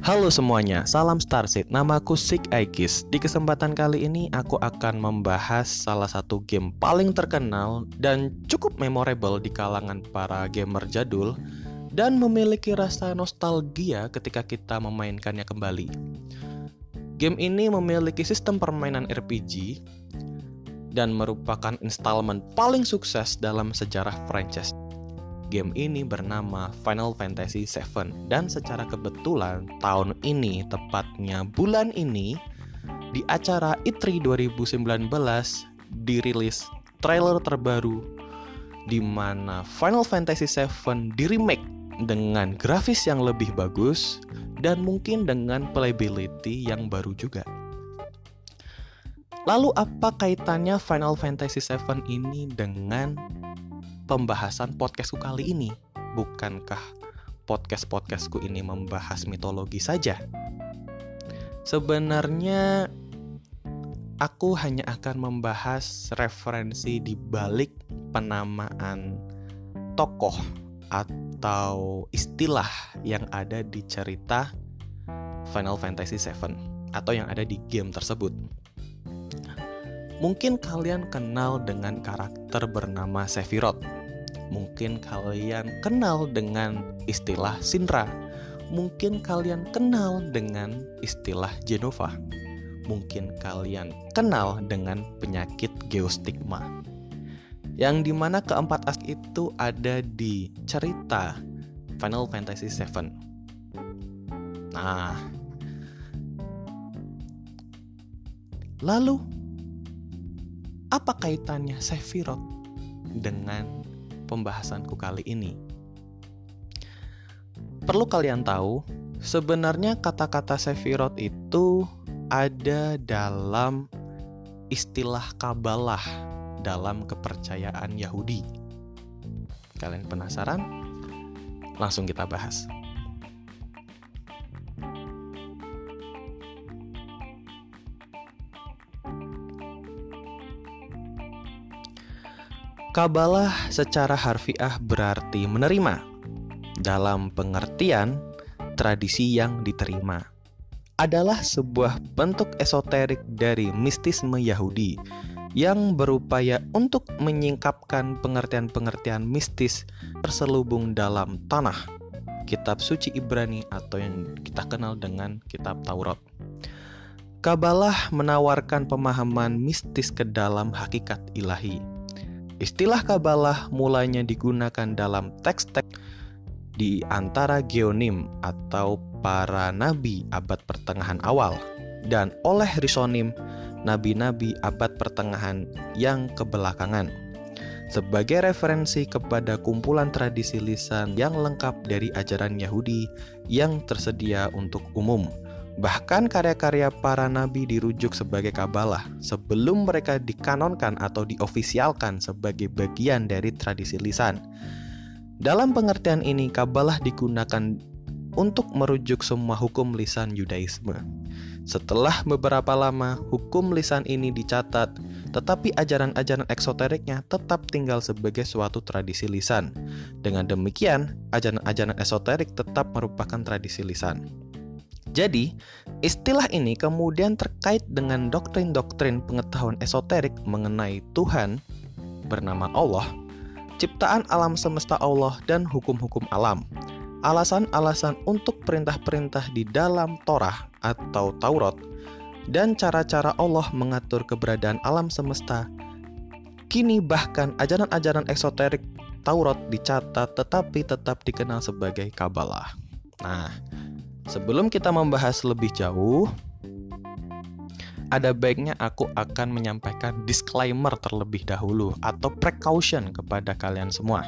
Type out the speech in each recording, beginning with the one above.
Halo semuanya, salam Starseed. Namaku Sik Aikis. Di kesempatan kali ini aku akan membahas salah satu game paling terkenal dan cukup memorable di kalangan para gamer jadul dan memiliki rasa nostalgia ketika kita memainkannya kembali. Game ini memiliki sistem permainan RPG dan merupakan installment paling sukses dalam sejarah franchise Game ini bernama Final Fantasy VII dan secara kebetulan tahun ini tepatnya bulan ini di acara E3 2019 dirilis trailer terbaru di mana Final Fantasy VII di remake dengan grafis yang lebih bagus dan mungkin dengan playability yang baru juga. Lalu apa kaitannya Final Fantasy VII ini dengan pembahasan podcastku kali ini. Bukankah podcast-podcastku ini membahas mitologi saja? Sebenarnya aku hanya akan membahas referensi di balik penamaan tokoh atau istilah yang ada di cerita Final Fantasy VII atau yang ada di game tersebut. Mungkin kalian kenal dengan karakter bernama Sephiroth Mungkin kalian kenal dengan istilah Sinra. Mungkin kalian kenal dengan istilah Genova. Mungkin kalian kenal dengan penyakit geostigma. Yang di mana keempat aspek itu ada di cerita Final Fantasy VII. Nah, lalu apa kaitannya Sephiroth dengan pembahasanku kali ini. Perlu kalian tahu, sebenarnya kata-kata Sephiroth itu ada dalam istilah Kabalah dalam kepercayaan Yahudi. Kalian penasaran? Langsung kita bahas. Kabalah secara harfiah berarti menerima dalam pengertian tradisi yang diterima adalah sebuah bentuk esoterik dari mistisme Yahudi yang berupaya untuk menyingkapkan pengertian-pengertian mistis terselubung dalam tanah kitab suci Ibrani atau yang kita kenal dengan kitab Taurat. Kabalah menawarkan pemahaman mistis ke dalam hakikat ilahi Istilah Kabalah mulainya digunakan dalam teks-teks di antara geonim atau para nabi abad pertengahan awal. Dan oleh risonim nabi-nabi abad pertengahan yang kebelakangan. Sebagai referensi kepada kumpulan tradisi lisan yang lengkap dari ajaran Yahudi yang tersedia untuk umum Bahkan karya-karya para nabi dirujuk sebagai kabalah sebelum mereka dikanonkan atau diofisialkan sebagai bagian dari tradisi lisan. Dalam pengertian ini, kabalah digunakan untuk merujuk semua hukum lisan Yudaisme. Setelah beberapa lama, hukum lisan ini dicatat, tetapi ajaran-ajaran eksoteriknya tetap tinggal sebagai suatu tradisi lisan. Dengan demikian, ajaran-ajaran esoterik tetap merupakan tradisi lisan. Jadi, istilah ini kemudian terkait dengan doktrin-doktrin pengetahuan esoterik mengenai Tuhan bernama Allah, ciptaan alam semesta Allah dan hukum-hukum alam. Alasan-alasan untuk perintah-perintah di dalam Torah atau Taurat dan cara-cara Allah mengatur keberadaan alam semesta. Kini bahkan ajaran-ajaran esoterik Taurat dicatat tetapi tetap dikenal sebagai Kabalah. Nah, Sebelum kita membahas lebih jauh, ada baiknya aku akan menyampaikan disclaimer terlebih dahulu atau precaution kepada kalian semua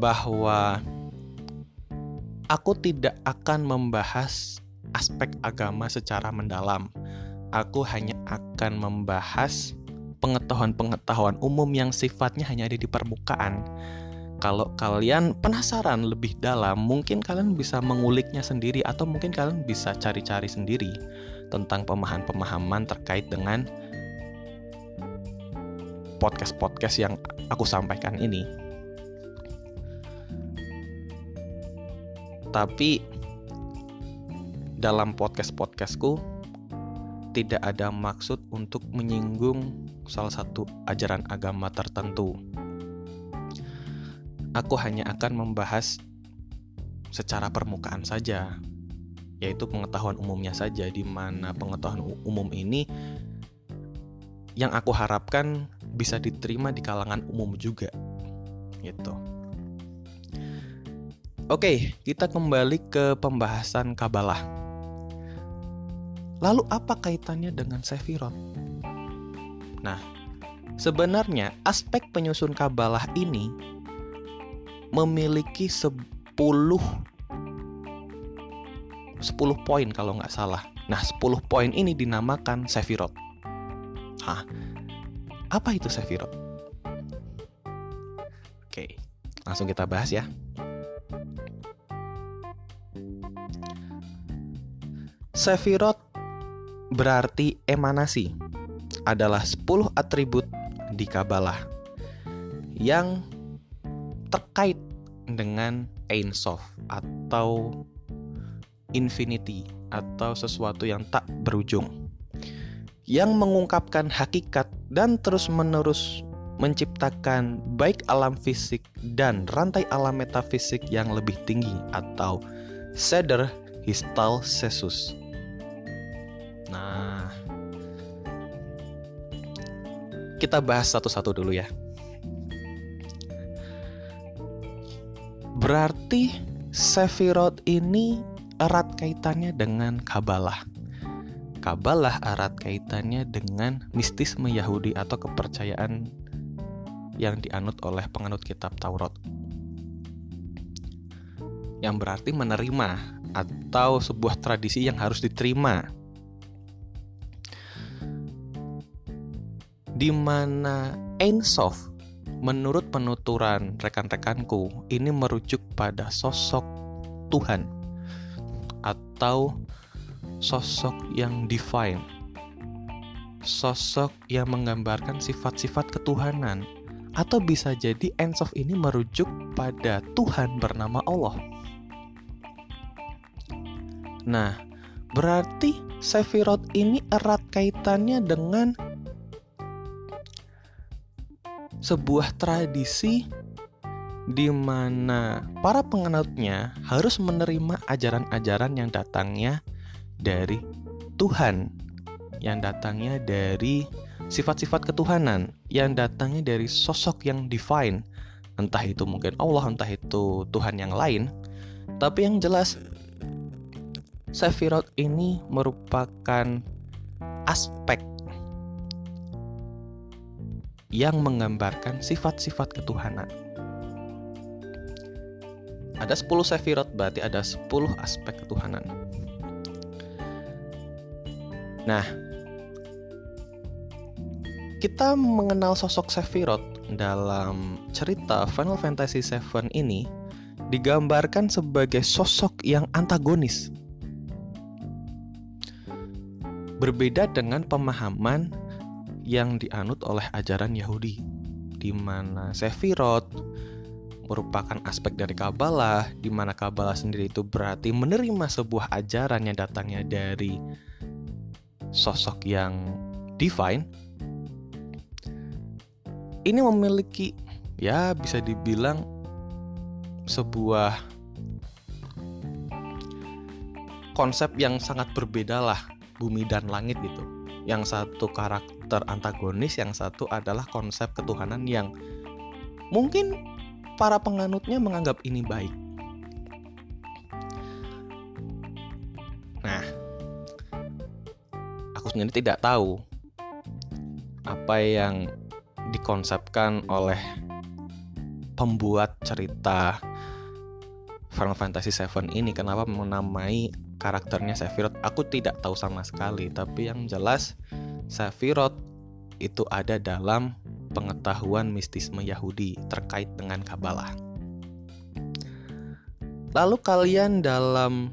bahwa aku tidak akan membahas aspek agama secara mendalam. Aku hanya akan membahas pengetahuan-pengetahuan umum yang sifatnya hanya ada di permukaan kalau kalian penasaran lebih dalam, mungkin kalian bisa menguliknya sendiri atau mungkin kalian bisa cari-cari sendiri tentang pemahaman-pemahaman terkait dengan podcast-podcast yang aku sampaikan ini. Tapi dalam podcast-podcastku tidak ada maksud untuk menyinggung salah satu ajaran agama tertentu. Aku hanya akan membahas secara permukaan saja, yaitu pengetahuan umumnya saja, di mana pengetahuan umum ini yang aku harapkan bisa diterima di kalangan umum juga, gitu. Oke, kita kembali ke pembahasan Kabalah. Lalu apa kaitannya dengan Sefirot? Nah, sebenarnya aspek penyusun Kabalah ini memiliki 10 10 poin kalau nggak salah. Nah, 10 poin ini dinamakan Sefirot. Hah, apa itu Sefirot? Oke, langsung kita bahas ya. Sefirot berarti emanasi adalah 10 atribut di Kabalah yang terkait dengan Ein Sof atau infinity atau sesuatu yang tak berujung yang mengungkapkan hakikat dan terus-menerus menciptakan baik alam fisik dan rantai alam metafisik yang lebih tinggi atau Seder Histal Sesus. Nah, kita bahas satu-satu dulu ya. Berarti Sefirot ini erat kaitannya dengan Kabalah. Kabalah erat kaitannya dengan mistisme Yahudi atau kepercayaan yang dianut oleh penganut kitab Taurat. Yang berarti menerima atau sebuah tradisi yang harus diterima di mana Sof menurut penuturan rekan-rekanku ini merujuk pada sosok Tuhan atau sosok yang divine. Sosok yang menggambarkan sifat-sifat ketuhanan atau bisa jadi Sof ini merujuk pada Tuhan bernama Allah. Nah berarti Sephiroth ini erat kaitannya dengan sebuah tradisi di mana para penganutnya harus menerima ajaran-ajaran yang datangnya dari Tuhan, yang datangnya dari sifat-sifat ketuhanan, yang datangnya dari sosok yang divine, entah itu mungkin Allah, entah itu Tuhan yang lain. Tapi yang jelas, Sephiroth ini merupakan aspek yang menggambarkan sifat-sifat ketuhanan. Ada 10 sefirot berarti ada 10 aspek ketuhanan. Nah, kita mengenal sosok Sephiroth dalam cerita Final Fantasy VII ini digambarkan sebagai sosok yang antagonis. Berbeda dengan pemahaman yang dianut oleh ajaran Yahudi, di mana Sefirot merupakan aspek dari Kabbalah, di mana Kabbalah sendiri itu berarti menerima sebuah ajaran yang datangnya dari sosok yang divine. Ini memiliki ya bisa dibilang sebuah konsep yang sangat berbeda lah bumi dan langit gitu. Yang satu karakter antagonis, yang satu adalah konsep ketuhanan yang mungkin para penganutnya menganggap ini baik. Nah, aku sendiri tidak tahu apa yang dikonsepkan oleh pembuat cerita Final Fantasy VII ini kenapa menamai karakternya Sephiroth aku tidak tahu sama sekali tapi yang jelas Sefirot itu ada dalam pengetahuan mistisme Yahudi terkait dengan Kabalah. Lalu kalian dalam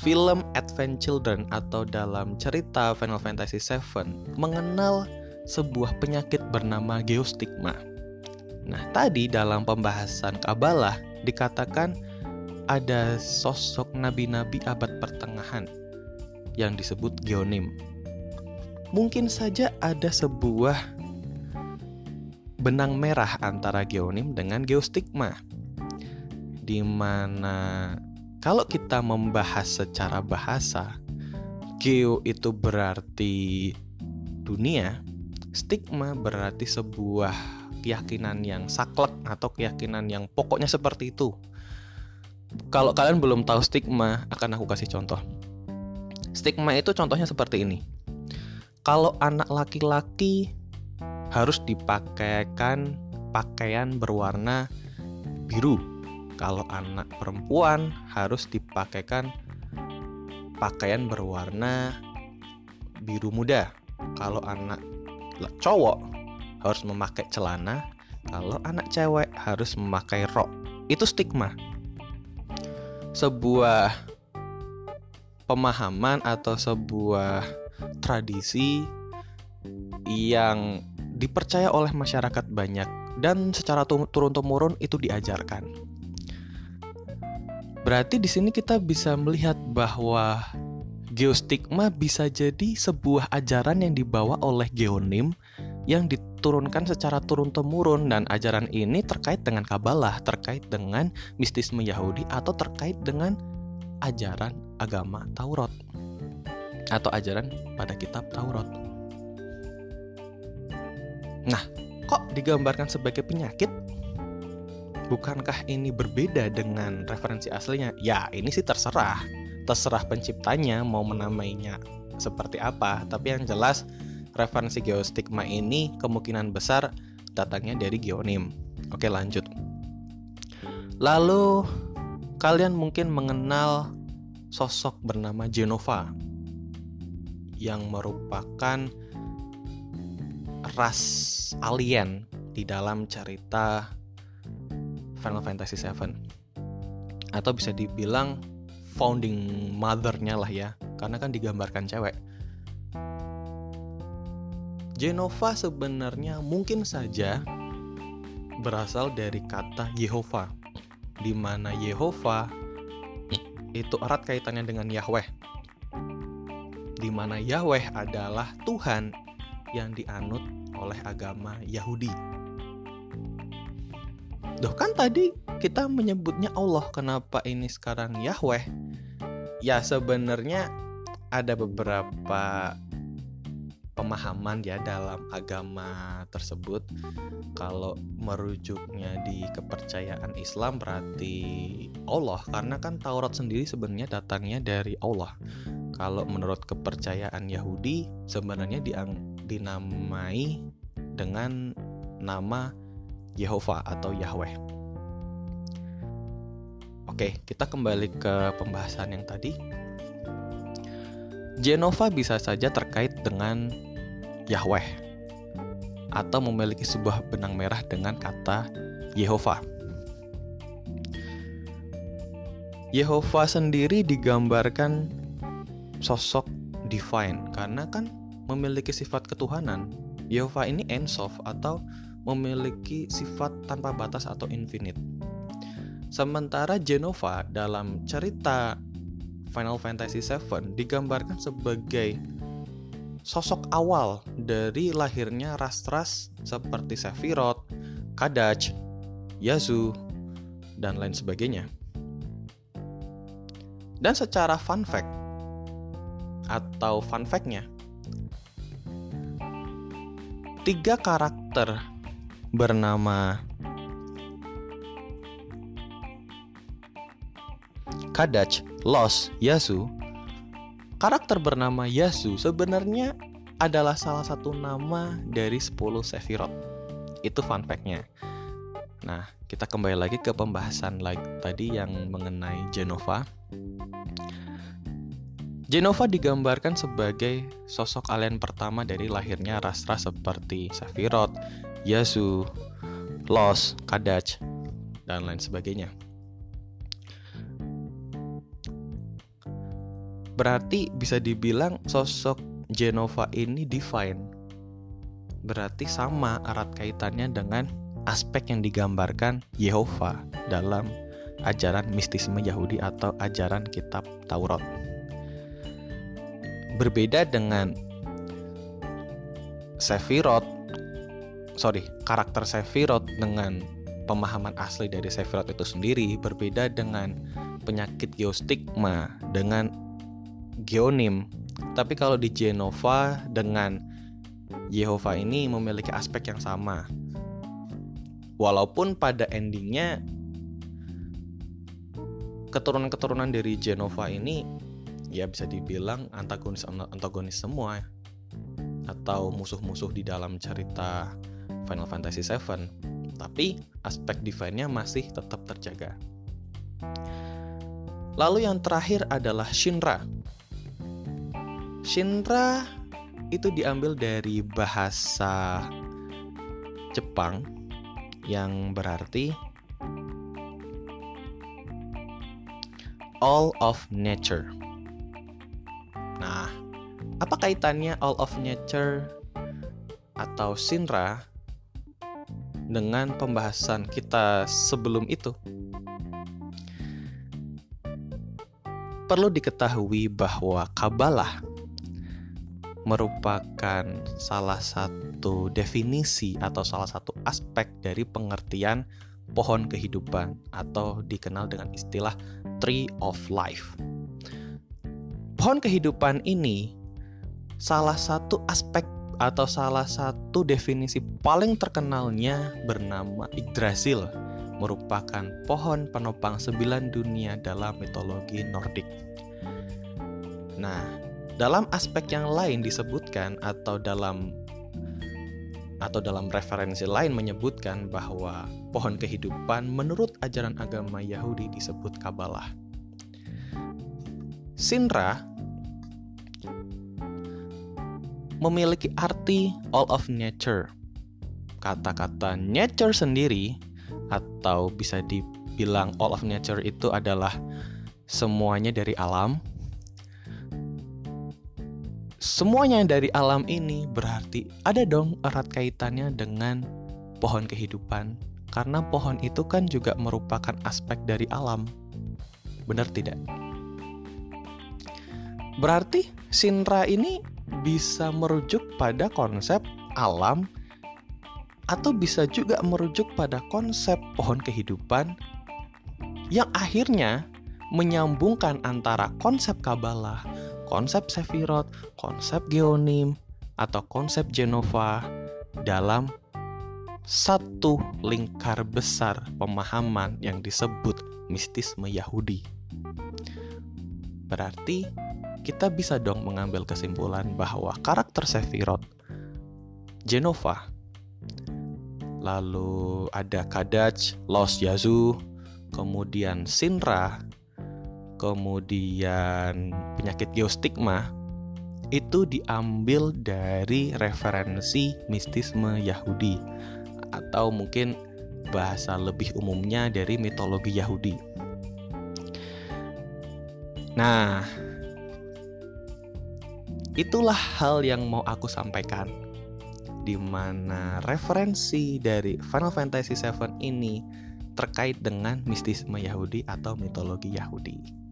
film Advent Children atau dalam cerita Final Fantasy VII mengenal sebuah penyakit bernama geostigma. Nah, tadi dalam pembahasan Kabalah dikatakan ada sosok nabi-nabi abad pertengahan yang disebut geonim. Mungkin saja ada sebuah benang merah antara geonim dengan geostigma. Di mana kalau kita membahas secara bahasa, geo itu berarti dunia, stigma berarti sebuah keyakinan yang saklek atau keyakinan yang pokoknya seperti itu. Kalau kalian belum tahu stigma, akan aku kasih contoh. Stigma itu contohnya seperti ini. Kalau anak laki-laki harus dipakaikan pakaian berwarna biru. Kalau anak perempuan harus dipakaikan pakaian berwarna biru muda. Kalau anak cowok harus memakai celana, kalau anak cewek harus memakai rok. Itu stigma sebuah pemahaman atau sebuah tradisi yang dipercaya oleh masyarakat banyak dan secara turun-temurun itu diajarkan. Berarti di sini kita bisa melihat bahwa geostigma bisa jadi sebuah ajaran yang dibawa oleh geonim yang diturunkan secara turun-temurun dan ajaran ini terkait dengan kabalah, terkait dengan mistisme Yahudi atau terkait dengan ajaran agama Taurat atau ajaran pada kitab Taurat. Nah, kok digambarkan sebagai penyakit? Bukankah ini berbeda dengan referensi aslinya? Ya, ini sih terserah. Terserah penciptanya mau menamainya seperti apa, tapi yang jelas referensi geostigma ini kemungkinan besar datangnya dari geonim. Oke, lanjut. Lalu kalian mungkin mengenal sosok bernama Genova yang merupakan ras alien di dalam cerita Final Fantasy VII atau bisa dibilang founding mother-nya lah ya karena kan digambarkan cewek Genova sebenarnya mungkin saja berasal dari kata Yehova, di mana Yehova itu erat kaitannya dengan Yahweh, di mana Yahweh adalah Tuhan yang dianut oleh agama Yahudi. Duh kan tadi kita menyebutnya Allah, kenapa ini sekarang Yahweh? Ya sebenarnya ada beberapa pemahaman ya dalam agama tersebut. Kalau merujuknya di kepercayaan Islam berarti Allah karena kan Taurat sendiri sebenarnya datangnya dari Allah. Kalau menurut kepercayaan Yahudi sebenarnya diang, dinamai dengan nama Yehova atau Yahweh. Oke, kita kembali ke pembahasan yang tadi. Genova bisa saja terkait dengan Yahweh atau memiliki sebuah benang merah dengan kata Yehova. Yehova sendiri digambarkan sosok divine karena kan memiliki sifat ketuhanan. Yehova ini ensof atau memiliki sifat tanpa batas atau infinite. Sementara Genova dalam cerita Final Fantasy VII digambarkan sebagai sosok awal dari lahirnya ras-ras seperti Sephiroth, Kadach, Yazu, dan lain sebagainya. Dan secara fun fact atau fun fact-nya, tiga karakter bernama Kadach, Los, Yasu Karakter bernama Yasu sebenarnya adalah salah satu nama dari 10 Sephiroth. Itu fun fact-nya. Nah, kita kembali lagi ke pembahasan like tadi yang mengenai Genova. Genova digambarkan sebagai sosok alien pertama dari lahirnya ras-ras seperti Sephiroth, Yasu, Los, Kadach, dan lain sebagainya. Berarti bisa dibilang sosok Genova ini divine. Berarti sama erat kaitannya dengan aspek yang digambarkan Yehova dalam ajaran mistisme Yahudi atau ajaran kitab Taurat. Berbeda dengan Sephiroth, sorry, karakter Sephiroth dengan pemahaman asli dari Sephiroth itu sendiri berbeda dengan penyakit geostigma dengan geonim. Tapi kalau di Genova dengan Yehova ini memiliki aspek yang sama. Walaupun pada endingnya keturunan-keturunan dari Genova ini ya bisa dibilang antagonis antagonis semua atau musuh-musuh di dalam cerita Final Fantasy VII tapi aspek divine-nya masih tetap terjaga. Lalu yang terakhir adalah Shinra. Shinra itu diambil dari bahasa Jepang yang berarti all of nature. Nah, apa kaitannya all of nature atau Shinra dengan pembahasan kita sebelum itu. Perlu diketahui bahwa Kabalah merupakan salah satu definisi atau salah satu aspek dari pengertian pohon kehidupan atau dikenal dengan istilah tree of life. Pohon kehidupan ini salah satu aspek atau salah satu definisi paling terkenalnya bernama Yggdrasil merupakan pohon penopang sembilan dunia dalam mitologi Nordik. Nah, dalam aspek yang lain disebutkan atau dalam atau dalam referensi lain menyebutkan bahwa pohon kehidupan menurut ajaran agama Yahudi disebut Kabalah. Sinra memiliki arti all of nature. Kata-kata nature sendiri atau bisa dibilang all of nature itu adalah semuanya dari alam. Semuanya dari alam ini berarti ada dong erat kaitannya dengan pohon kehidupan karena pohon itu kan juga merupakan aspek dari alam. Benar tidak? Berarti Sinra ini bisa merujuk pada konsep alam atau bisa juga merujuk pada konsep pohon kehidupan yang akhirnya menyambungkan antara konsep Kabbalah, konsep Sephiroth, konsep Geonim, atau konsep Genova dalam satu lingkar besar pemahaman yang disebut mistisme Yahudi. Berarti kita bisa dong mengambil kesimpulan bahwa karakter Sephiroth, Genova, lalu ada Kadaj, Los Yazu, kemudian Sinra, kemudian penyakit geostigma, itu diambil dari referensi mistisme Yahudi atau mungkin bahasa lebih umumnya dari mitologi Yahudi. Nah, Itulah hal yang mau aku sampaikan di mana referensi dari Final Fantasy VII ini terkait dengan mistisme Yahudi atau mitologi Yahudi.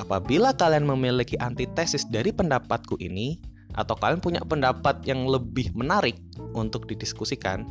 Apabila kalian memiliki antitesis dari pendapatku ini, atau kalian punya pendapat yang lebih menarik untuk didiskusikan,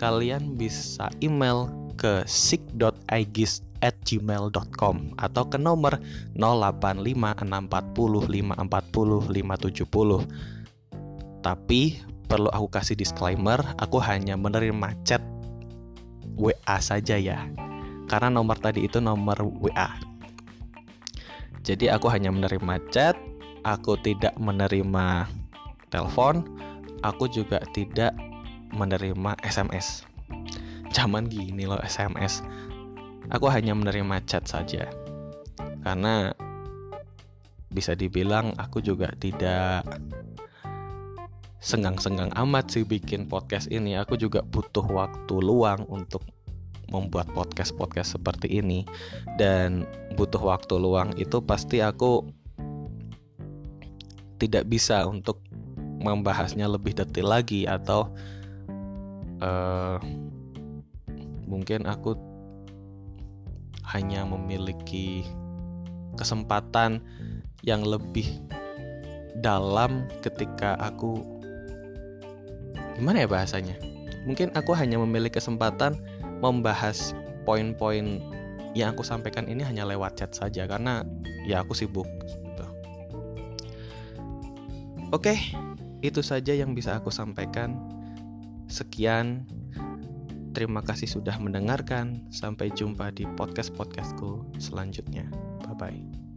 kalian bisa email ke gmail.com atau ke nomor 085640540570. Tapi perlu aku kasih disclaimer, aku hanya menerima chat WA saja ya. Karena nomor tadi itu nomor WA. Jadi aku hanya menerima chat, aku tidak menerima telepon, aku juga tidak menerima SMS. Zaman gini loh SMS Aku hanya menerima chat saja. Karena bisa dibilang aku juga tidak senggang-senggang amat sih bikin podcast ini. Aku juga butuh waktu luang untuk membuat podcast-podcast seperti ini dan butuh waktu luang itu pasti aku tidak bisa untuk membahasnya lebih detail lagi atau uh, mungkin aku hanya memiliki kesempatan yang lebih dalam ketika aku gimana ya bahasanya? Mungkin aku hanya memiliki kesempatan membahas poin-poin yang aku sampaikan ini hanya lewat chat saja karena ya aku sibuk gitu. Oke, itu saja yang bisa aku sampaikan. Sekian. Terima kasih sudah mendengarkan. Sampai jumpa di podcast-podcastku selanjutnya. Bye bye.